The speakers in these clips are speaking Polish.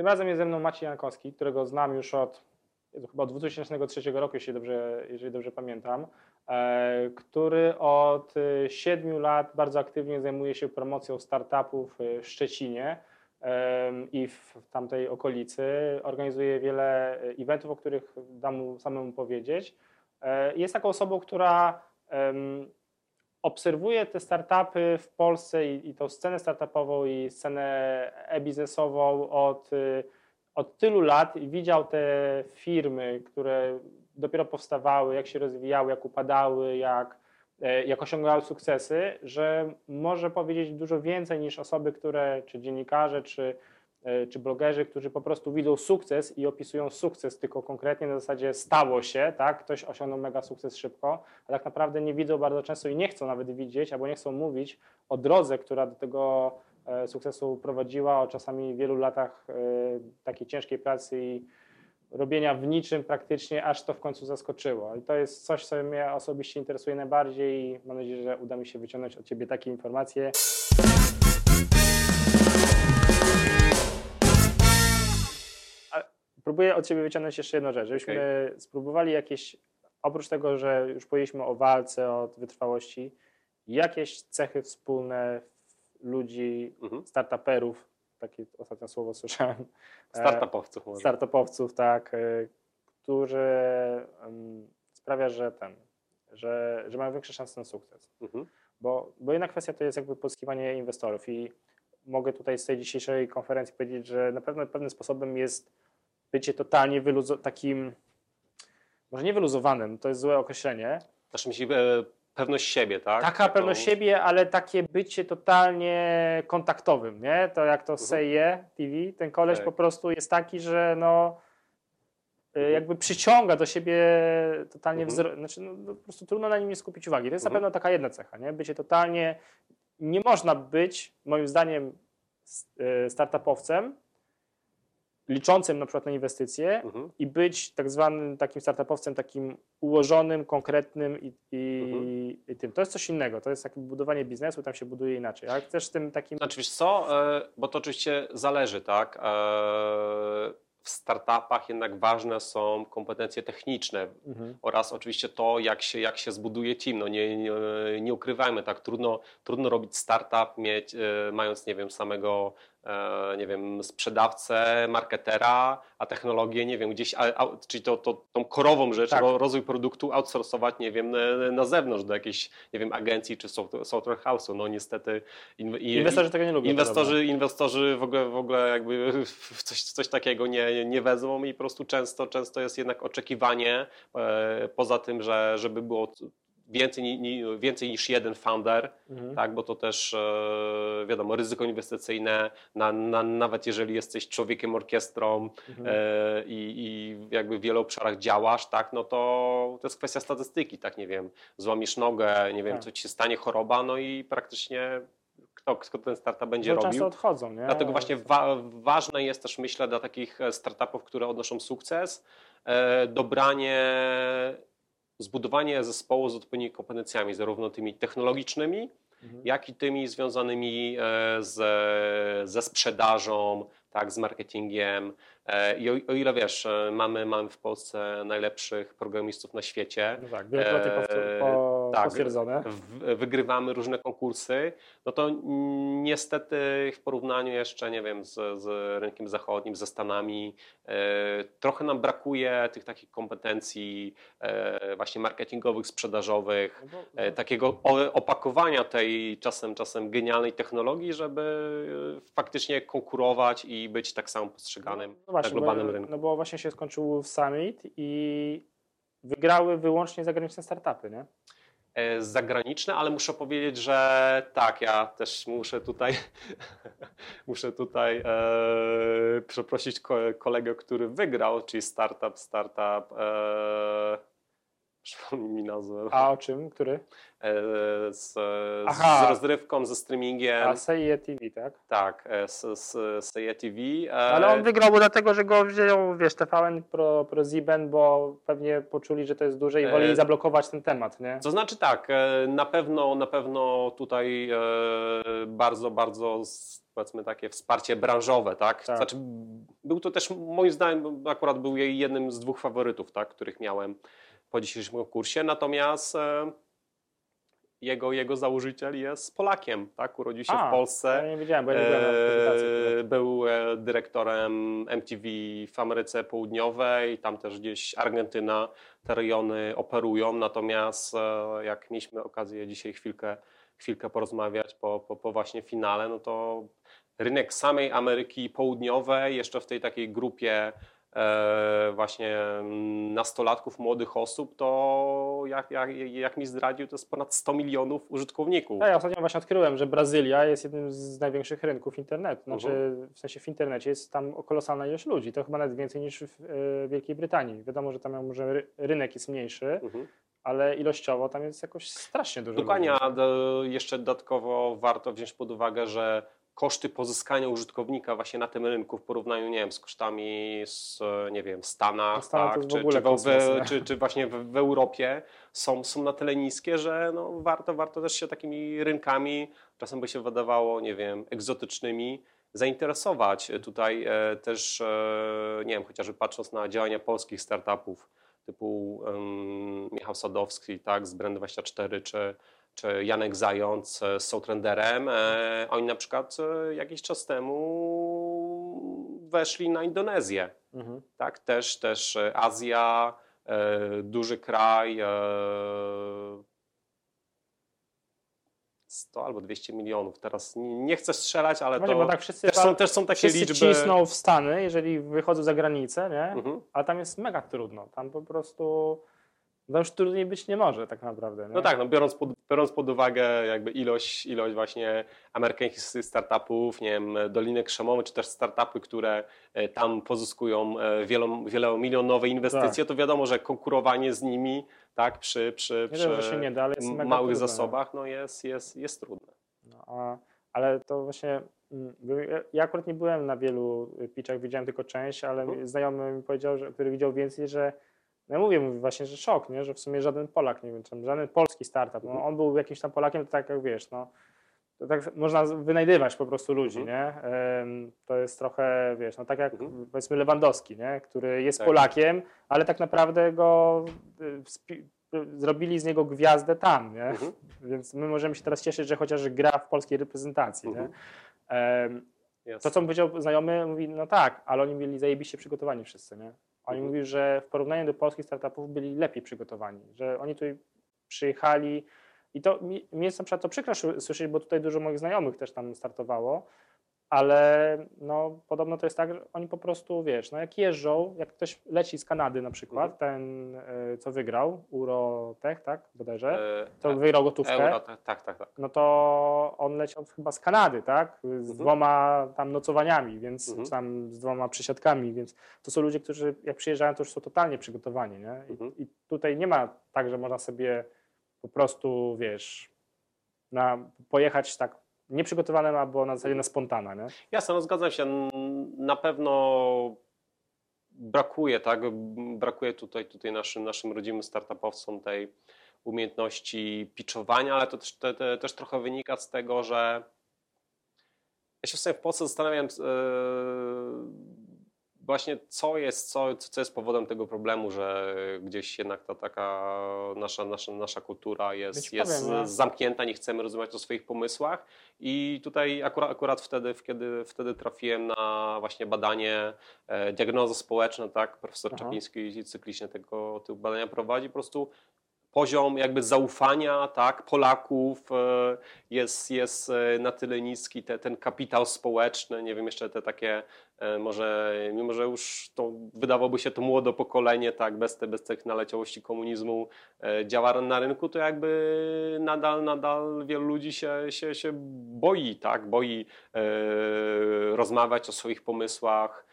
Tym razem jest ze mną Maciej Jankowski, którego znam już od chyba od 2003 roku, jeśli dobrze, jeżeli dobrze pamiętam, e, który od e, siedmiu lat bardzo aktywnie zajmuje się promocją startupów e, w Szczecinie e, i w tamtej okolicy. Organizuje wiele e, eventów, o których dam mu samemu powiedzieć. E, Jest taką osobą, która em, obserwuje te startupy w Polsce i, i tą scenę startupową i scenę e-biznesową od, y, od tylu lat i widział te firmy, które dopiero powstawały, jak się rozwijały, jak upadały, jak, e, jak osiągały sukcesy, że może powiedzieć dużo więcej niż osoby, które, czy dziennikarze, czy, czy blogerzy, którzy po prostu widzą sukces i opisują sukces tylko konkretnie na zasadzie stało się, tak? ktoś osiągnął mega sukces szybko, a tak naprawdę nie widzą bardzo często i nie chcą nawet widzieć, albo nie chcą mówić o drodze, która do tego e, sukcesu prowadziła, o czasami wielu latach e, takiej ciężkiej pracy i robienia w niczym praktycznie, aż to w końcu zaskoczyło. I to jest coś, co mnie osobiście interesuje najbardziej i mam nadzieję, że uda mi się wyciągnąć od Ciebie takie informacje. Próbuję od Ciebie wyciągnąć jeszcze jedną rzecz, żebyśmy spróbowali jakieś, oprócz tego, że już powiedzieliśmy o walce, o wytrwałości, jakieś cechy wspólne ludzi, Mhm. startuperów, takie ostatnie słowo słyszałem, e, Startupowców może. startupowców, tak, y, którzy sprawia, że ten, że, że mają większe szanse na sukces. Mhm. Bo, bo jedna kwestia to jest jakby pozyskiwanie inwestorów i mogę tutaj z tej dzisiejszej konferencji powiedzieć, że na pewno pewnym sposobem jest bycie totalnie wyluzo- takim, może nie wyluzowanym, to jest złe określenie, Znaczy myśli e, pewność siebie, tak? Taka Taką- pewność siebie, ale takie bycie totalnie kontaktowym, nie? To jak to Seje TV, ten koleś Tak. po prostu jest taki, że no y, Mhm. jakby przyciąga do siebie totalnie Mhm. wzrok, znaczy no, po prostu trudno na nim nie skupić uwagi. To jest Mhm. na pewno taka jedna cecha, nie? Bycie totalnie, nie można być moim zdaniem y, startupowcem liczącym na przykład na inwestycje, Mhm. i być tak zwanym takim startupowcem, takim ułożonym, konkretnym i, i, Mhm. i tym. To jest coś innego, to jest takie budowanie biznesu, tam się buduje inaczej. Jak też tym takim... Znaczy wiesz co, e, bo to oczywiście zależy, tak? E, W startupach jednak ważne są kompetencje techniczne Mhm. oraz oczywiście to, jak się, jak się zbuduje team. No nie, nie, nie ukrywajmy, tak trudno, trudno robić startup, mieć, e, mając, nie wiem, samego, nie wiem, sprzedawcę, marketera, a technologię, nie wiem, gdzieś, a, a, czyli to, to, tą korową rzecz, Tak. ro, rozwój produktu outsourcować, nie wiem, na, na zewnątrz do jakiejś, nie wiem, agencji czy software, software house'u. No niestety in, i, Inwestorzy tego nie lubią. Inwestorzy, inwestorzy w ogóle, w ogóle jakby w coś, coś takiego nie, nie wezmą i po prostu często, często jest jednak oczekiwanie e, poza tym, że żeby było więcej, więcej niż jeden founder, Mhm. tak, bo to też e, wiadomo, ryzyko inwestycyjne, na, na, nawet jeżeli jesteś człowiekiem orkiestrą Mhm. e, i, i jakby w wielu obszarach działasz, tak, no to to jest kwestia statystyki, tak, nie wiem, złamiesz nogę, nie wiem, Tak. co ci się stanie, choroba, no i praktycznie kto, kto ten startup będzie Bo robił. często odchodzą, nie? Dlatego właśnie wa ważne jest też, myślę, dla takich e, startupów, które odnoszą sukces, e, dobranie, zbudowanie zespołu z odpowiednimi kompetencjami, zarówno tymi technologicznymi, Mhm. jak i tymi związanymi e, z, ze sprzedażą, tak, z marketingiem. E, I o, o ile wiesz, e, mamy, mamy w Polsce najlepszych programistów na świecie, No tak, wielokrotnie powtór- po, tak. potwierdzone. w, wygrywamy różne konkursy, no to niestety w porównaniu jeszcze, nie wiem, z, z rynkiem zachodnim, ze Stanami, e, trochę nam brakuje tych takich kompetencji e, właśnie marketingowych, sprzedażowych, No bo- e, takiego opakowania tej czasem, czasem genialnej technologii, żeby e, faktycznie konkurować i być tak samo postrzeganym No właśnie, na globalnym bo, rynku. No bo właśnie się skończył Summit i wygrały wyłącznie zagraniczne startupy, nie? e, zagraniczne, ale muszę powiedzieć, że tak, ja też muszę tutaj muszę tutaj e, przeprosić ko kolegę, który wygrał, czyli startup, startup e, przypomnij mi nazwę. A o czym? Który? E, z, z rozrywką, ze streamingiem. A Seje TV, tak? Tak, e, Seje TV. E, Ale on wygrał dlatego, że go wziął, wiesz, TVN pro, pro Ziben, bo pewnie poczuli, że to jest duże i E, woleli zablokować ten temat, nie? To znaczy tak, na pewno, na pewno tutaj bardzo, bardzo powiedzmy takie wsparcie branżowe, tak? Tak. Znaczy, był to też moim zdaniem akurat był jej jednym z dwóch faworytów, tak, których miałem po dzisiejszym kursie, natomiast e, jego, jego założyciel jest Polakiem, tak? Urodził się A, w Polsce. Ja nie wiedziałem, bo ja nie byłem. E, Był e, dyrektorem MTV w Ameryce Południowej, tam też gdzieś Argentyna, te rejony operują, natomiast jak mieliśmy okazję dzisiaj chwilkę, chwilkę porozmawiać po, po, po właśnie finale, no to rynek samej Ameryki Południowej, jeszcze w tej takiej grupie właśnie mm, nastolatków, młodych osób, to jak, jak, jak mi zdradził, to jest ponad 100 milionów użytkowników. Ja, ja ostatnio właśnie odkryłem, że Brazylia jest jednym z największych rynków internetu. Znaczy, Mhm. w sensie w internecie jest tam kolosalna ilość ludzi. To chyba nawet więcej niż w e, Wielkiej Brytanii. Wiadomo, że tam może ry- rynek jest mniejszy, Mhm. ale ilościowo tam jest jakoś strasznie dużo Dokładnie, a do, jeszcze dodatkowo warto wziąć pod uwagę, że koszty pozyskania użytkownika właśnie na tym rynku w porównaniu, nie wiem, z kosztami z, nie wiem, w Stanach, No Stanach tak, czy, czy, w, czy, czy właśnie w, w Europie są, są na tyle niskie, że no, warto, warto też się takimi rynkami, czasem by się wydawało, nie wiem, egzotycznymi, zainteresować. Tutaj e, też, e, nie wiem, chociażby patrząc na działania polskich startupów, typu Michał Sadowski, tak, z Brand24, czy, czy Janek Zając e, z Soultrenderem, e, oni na przykład e, jakiś czas temu weszli na Indonezję, Mhm. tak, też, też e, Azja, e, duży kraj, e, 100 albo 200 milionów, teraz nie, chcę strzelać, ale Właśnie, to tak wszyscy, też, są, też są takie wszyscy liczby. cisną w Stany, jeżeli wychodzą za granicę, nie? Mhm. A tam jest mega trudno. Tam po prostu no już trudniej być nie może tak naprawdę. Nie? No tak, no biorąc, pod, biorąc pod uwagę jakby ilość, ilość właśnie amerykańskich startupów, nie wiem, Doliny Krzemowe, czy też startupy, które e, tam pozyskują e, wielo, wielomilionowe inwestycje, to wiadomo, że konkurowanie z nimi tak, przy, przy, przy nie da, małych trudno, nie? zasobach no jest, jest, jest trudne. No, a, ale to właśnie, mm, ja- akurat nie byłem na wielu pitchach, widziałem tylko część, ale Mhm. znajomy mi powiedział, że, który widział więcej, że no ja mówię, mówi właśnie, że szok, nie? że w sumie żaden Polak, nie wiem, czy żaden polski startup, no, on był jakimś tam Polakiem, to tak jak wiesz, no, to tak można wynajdywać po prostu ludzi, Mhm. nie? To jest trochę, wiesz, no tak jak Mhm. powiedzmy Lewandowski, nie? który jest Tak. Polakiem, ale tak naprawdę go y, y, zrobili z niego gwiazdę tam, nie? Mhm. Więc my możemy się teraz cieszyć, że chociaż gra w polskiej reprezentacji. Mhm. Nie? To, co mi powiedział znajomy, mówi, no tak, ale oni byli zajebiście przygotowani wszyscy. Nie? Oni Mhm. mówili, że w porównaniu do polskich startupów byli lepiej przygotowani, że oni tutaj przyjechali i to mi, mi jest na przykład to przykro słyszeć, bo tutaj dużo moich znajomych też tam startowało, ale no, podobno to jest tak, że oni po prostu, wiesz, no jak jeżdżą, jak ktoś leci z Kanady na przykład, ten, y, co wygrał, Urotech, tak, bodajże, E, to wygrał gotówkę Euro, tak, tak, tak. tak. no to on leciał chyba z Kanady, tak? Z Mhm. dwoma tam nocowaniami, więc Mhm. czy tam z dwoma przysiadkami, więc to są ludzie, którzy jak przyjeżdżają, to już są totalnie przygotowani, nie? I, Mhm. i tutaj nie ma tak, że można sobie po prostu, wiesz, na, pojechać tak nieprzygotowanym albo na zasadzie na spontana, nie? Jasne, no zgadzam się. Na pewno brakuje, tak? Brakuje tutaj, tutaj naszym, naszym rodzimym startupowcom tej umiejętności pitchowania, ale to też, te, te, też trochę wynika z tego, że ja się sobie w Polsce zastanawiam e, właśnie co jest, co, co jest powodem tego problemu, że gdzieś jednak ta taka nasza, nasza, nasza kultura jest, jest powiem, no. zamknięta, nie chcemy rozmawiać o swoich pomysłach i tutaj akurat, akurat wtedy, kiedy wtedy trafiłem na właśnie badanie e, diagnozy społeczne, tak, profesor Aha. Czapliński cyklicznie tego typu badania prowadzi, po prostu poziom jakby zaufania tak, Polaków e, jest, jest e, na tyle niski, te, ten kapitał społeczny, nie wiem, jeszcze te takie e, może, mimo że już to wydawałoby się to młode pokolenie, tak, bez, te, bez tych naleciałości komunizmu działa na rynku, to jakby nadal, nadal wielu ludzi się, się, się boi, tak, boi e, rozmawiać o swoich pomysłach,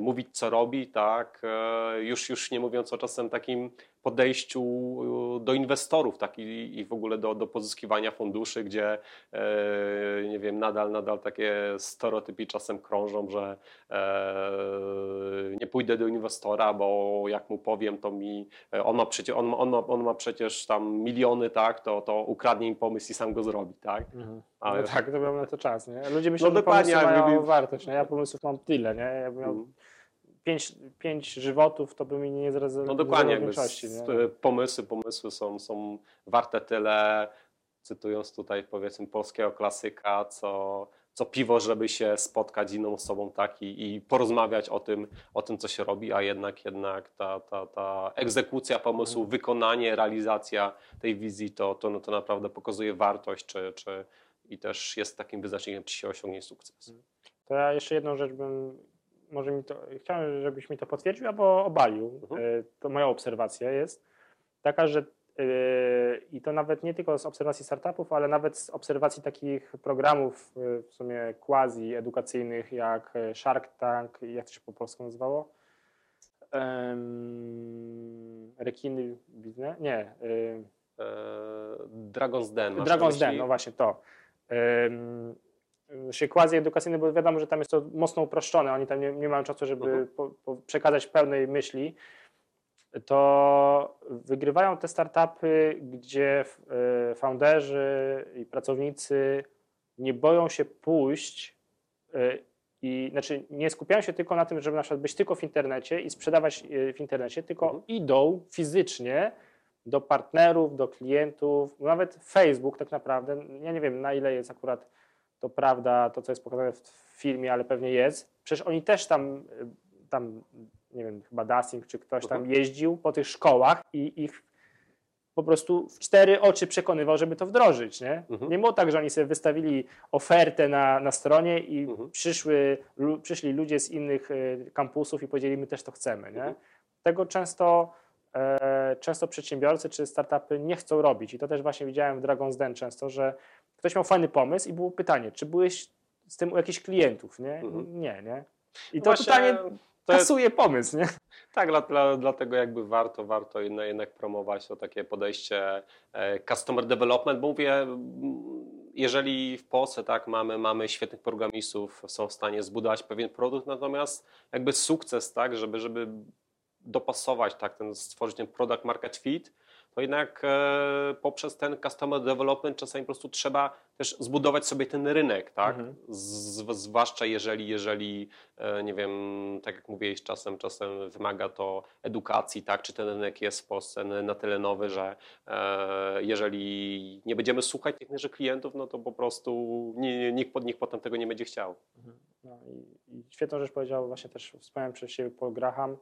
mówić, co robi, tak? E, już, już nie mówiąc o czasem takim podejściu do inwestorów tak? I, i w ogóle do, do pozyskiwania funduszy, gdzie e, nie wiem, nadal, nadal takie stereotypy czasem krążą, że e, nie pójdę do inwestora, bo jak mu powiem, to mi on ma, przecie, on ma, on ma, on ma przecież tam miliony, tak? To, to ukradnie im pomysł i sam go zrobi, tak? Mhm. Ale- No tak, to miał na to czas, nie? Ludzie myślą, No że dokładnie, pomysły jakby- mają wartość, nie? Ja pomysłów mam tyle, nie? Jakbym miał Mhm. pięć, pięć żywotów, to by mi nie zrealizował No dokładnie, jakby większości, pomysły, pomysły są, są warte tyle, cytując tutaj powiedzmy polskiego klasyka, co, co piwo, żeby się spotkać z inną osobą tak i, i porozmawiać o tym, o tym, co się robi, a jednak jednak ta, ta, ta egzekucja pomysłu, wykonanie, realizacja tej wizji, to, to, no, to naprawdę pokazuje wartość, czy, czy i też jest takim wyznacznikiem, czy się osiągnie sukces. To ja jeszcze jedną rzecz bym, może mi to, chciałem, żebyś mi to potwierdził albo obalił. Mhm. E, To moja obserwacja jest taka, że e, i to nawet nie tylko z obserwacji startupów, ale nawet z obserwacji takich programów e, w sumie quasi edukacyjnych jak Shark Tank, jak to się po polsku nazywało? Rekiny biznes? Nie. Dragon's Den. Dragon's? Den, no właśnie to. Ym, się quasi edukacyjny, bo wiadomo, że tam jest to mocno uproszczone, oni tam nie, nie mają czasu, żeby Mhm. po, po przekazać pełnej myśli, to wygrywają te startupy, gdzie y, founderzy i pracownicy nie boją się pójść y, i znaczy nie skupiają się tylko na tym, żeby na przykład być tylko w internecie i sprzedawać y, w internecie, tylko Mhm. idą fizycznie do partnerów, do klientów, nawet Facebook tak naprawdę, ja nie wiem na ile jest akurat to prawda, to co jest pokazane w filmie, ale pewnie jest. Przecież oni też tam, y, tam nie wiem, chyba Dasing czy ktoś tam Mhm. jeździł po tych szkołach i ich po prostu w cztery oczy przekonywał, żeby to wdrożyć, nie? Mhm. Nie było tak, że oni sobie wystawili ofertę na, na stronie i Mhm. przyszły, lu, przyszli ludzie z innych y, kampusów i powiedzieli, my też to chcemy, nie? Mhm. Tego często, e, często przedsiębiorcy czy startupy nie chcą robić i to też właśnie widziałem w Dragon's Den często, że ktoś miał fajny pomysł i było pytanie, czy byłeś z tym u jakichś klientów, nie? Mhm. Nie, nie? I No to właśnie, totalnie to jest- kasuje pomysł, nie? Tak, dla, dla, dlatego jakby warto, warto jednak, promować to takie podejście e, customer development, bo mówię, jeżeli w Polsce tak mamy, mamy świetnych programistów, są w stanie zbudować pewien produkt, natomiast jakby sukces, tak, żeby, żeby dopasować, tak, ten, stworzyć ten product market fit, to jednak e, poprzez ten customer development czasami po prostu trzeba też zbudować sobie ten rynek, tak? Mhm. Zwłaszcza jeżeli, jeżeli e, nie wiem, tak jak mówiłeś, czasem, czasem wymaga to edukacji, tak? Czy ten rynek jest w Polsce na tyle nowy, że e, jeżeli nie będziemy słuchać tych naszych klientów, no to po prostu ni- ni- nikt, pod- nikt potem tego nie będzie chciał. No i, i świetną rzecz powiedział właśnie też wspomniałem przez siebie Paul Graham,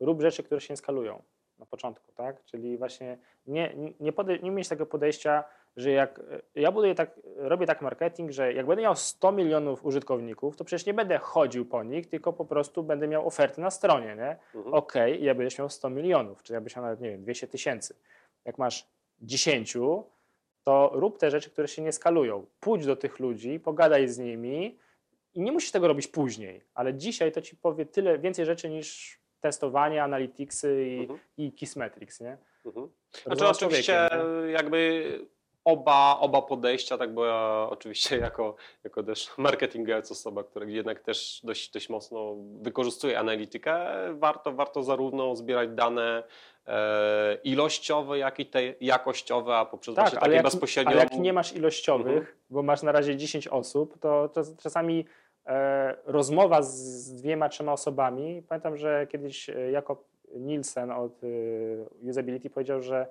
rób rzeczy, które się nie skalują na początku, tak? Czyli właśnie nie, nie, podej- nie mieć tego podejścia, że jak ja buduję tak, robię tak marketing, że jak będę miał 100 milionów użytkowników, to przecież nie będę chodził po nich, tylko po prostu będę miał oferty na stronie, nie? Mhm. Okej, ja będziesz miał 100 milionów, czy ja byś miał nawet, nie wiem, 200 tysięcy. Jak masz 10, to rób te rzeczy, które się nie skalują. Pójdź do tych ludzi, pogadaj z nimi i nie musisz tego robić później, ale dzisiaj to ci powie tyle więcej rzeczy niż testowanie, analyticsy i, Mhm. i Kissmetrics, nie? Mhm. Znaczy oczywiście nie? jakby oba, oba podejścia, tak bo ja oczywiście jako, jako też marketingowiec, osoba, która jednak też dość, dość mocno wykorzystuje analitykę, warto, warto zarówno zbierać dane e, ilościowe, jak i te jakościowe, a poprzez właśnie Tak, takie ale jak, bezpośrednio... ale jak nie masz ilościowych, Mhm. bo masz na razie 10 osób, to, czasami rozmowa z, z dwiema, trzema osobami. Pamiętam, że kiedyś e, Jakob Nielsen od e, Usability powiedział, że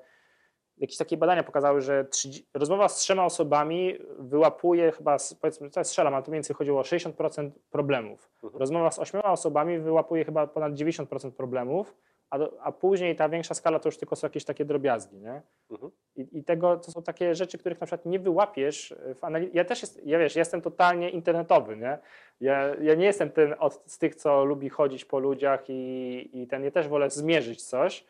jakieś takie badania pokazały, że 30, rozmowa z trzema osobami wyłapuje chyba, powiedzmy, to jest strzelam, ale to mniej więcej chodziło o 60% problemów. Mhm. Rozmowa z ośmioma osobami wyłapuje chyba ponad 90% problemów, a, a później ta większa skala to już tylko są jakieś takie drobiazgi, nie? Mhm. I, I tego to są takie rzeczy, których na przykład nie wyłapiesz w analizie. Ja też jest, ja wiesz, jestem totalnie internetowy, nie? Ja, ja nie jestem ten od, z tych, co lubi chodzić po ludziach i, i ten, ja też wolę zmierzyć coś,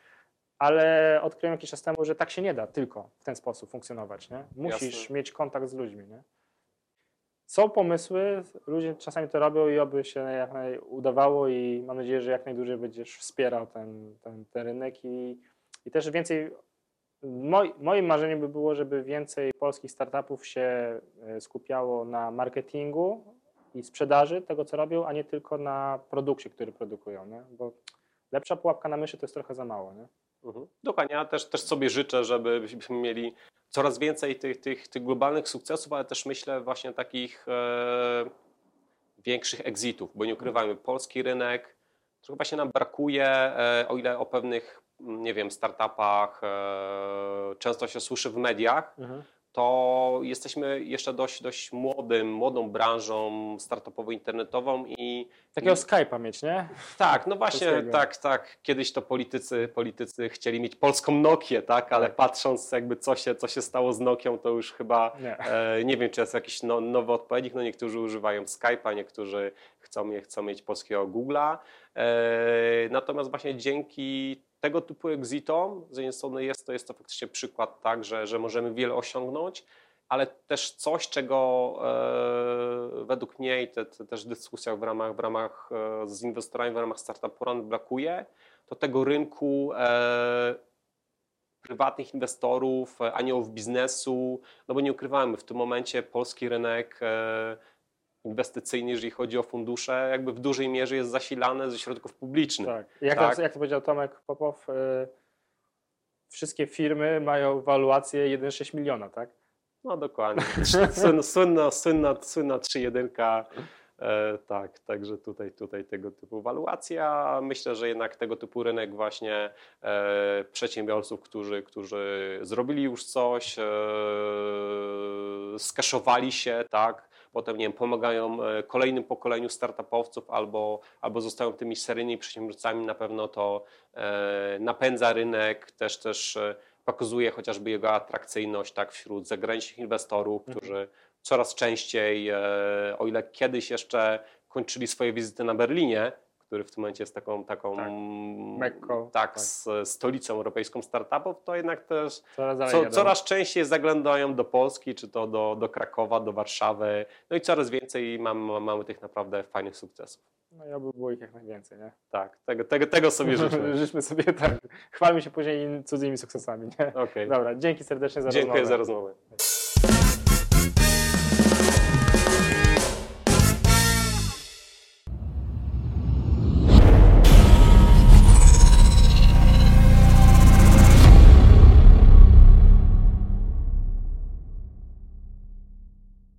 ale odkryłem jakiś czas temu, że tak się nie da tylko w ten sposób funkcjonować, nie? Musisz Jasne. mieć kontakt z ludźmi, nie? Są pomysły, ludzie czasami to robią i oby się jak naj udawało i mam nadzieję, że jak najdłużej będziesz wspierał ten, ten, ten rynek i, i też więcej, moim marzeniem by było, żeby więcej polskich startupów się e, skupiało na marketingu i sprzedaży tego, co robią, a nie tylko na produkcie, który produkują, nie? bo lepsza pułapka na myszy to jest trochę za mało. Nie? Mhm. Dokładnie, ja też, też sobie życzę, żebyśmy mieli coraz więcej tych, tych, tych globalnych sukcesów, ale też myślę właśnie takich e, większych exitów, bo nie ukrywajmy, polski rynek, trochę właśnie nam brakuje, e, o ile o pewnych, nie wiem, startupach e, często się słyszy w mediach, Mhm. To jesteśmy jeszcze dość, dość młodym, młodą branżą startupowo-internetową i Takiego Skype'a mieć, nie? tak, no właśnie, Polskiego. tak, tak. Kiedyś to politycy, politycy chcieli mieć polską Nokię, tak, ale Tak. patrząc jakby co się, co się stało z Nokią, to już chyba Nie. e, nie wiem, czy jest jakiś no, nowy odpowiednik. No niektórzy używają Skype'a, niektórzy chcą, chcą mieć polskiego Google'a. E, natomiast właśnie dzięki tego typu exitom, z jednej strony jest to, jest to faktycznie przykład tak, że, że możemy wiele osiągnąć, ale też coś, czego e, według mnie te, te też w dyskusjach w ramach, w ramach e, z inwestorami, w ramach Startup Run brakuje, to tego rynku e, prywatnych inwestorów, e, aniołów biznesu, no bo nie ukrywamy, w tym momencie polski rynek e, inwestycyjny, jeżeli chodzi o fundusze, jakby w dużej mierze jest zasilany ze środków publicznych. Tak. Jak, Tak. To, jak to powiedział Tomek Popow, y, wszystkie firmy mają waluację 1,6 miliona, tak? No dokładnie. Słynna, słynna, słynna, słynna 3-1. E, tak, także tutaj, tutaj tego typu waluacja. Myślę, że jednak tego typu rynek właśnie e, przedsiębiorców, którzy, którzy zrobili już coś, e, skaszowali się, tak, potem nie wiem, pomagają e, kolejnym pokoleniu startupowców albo, albo zostają tymi seryjnymi przedsiębiorcami, na pewno to e, napędza rynek, też też e, pokazuje chociażby jego atrakcyjność tak, wśród zagranicznych inwestorów, Mhm. którzy coraz częściej, o ile kiedyś jeszcze kończyli swoje wizyty na Berlinie, który w tym momencie jest taką, taką Tak. Mekką, tak, tak. z stolicą europejską startupów, to jednak też Coraz, co, coraz częściej zaglądają do Polski, czy to do, do Krakowa, do Warszawy, no i coraz więcej mamy, mamy tych naprawdę fajnych sukcesów. No i oby było ich jak najwięcej, nie? Tak, tego, tego, tego sobie życzę. Życzmy sobie tak. Chwalmy się później cudzymi sukcesami, nie? Okay. Dobra, dzięki serdecznie za Dziękuję rozmowę. za rozmowę.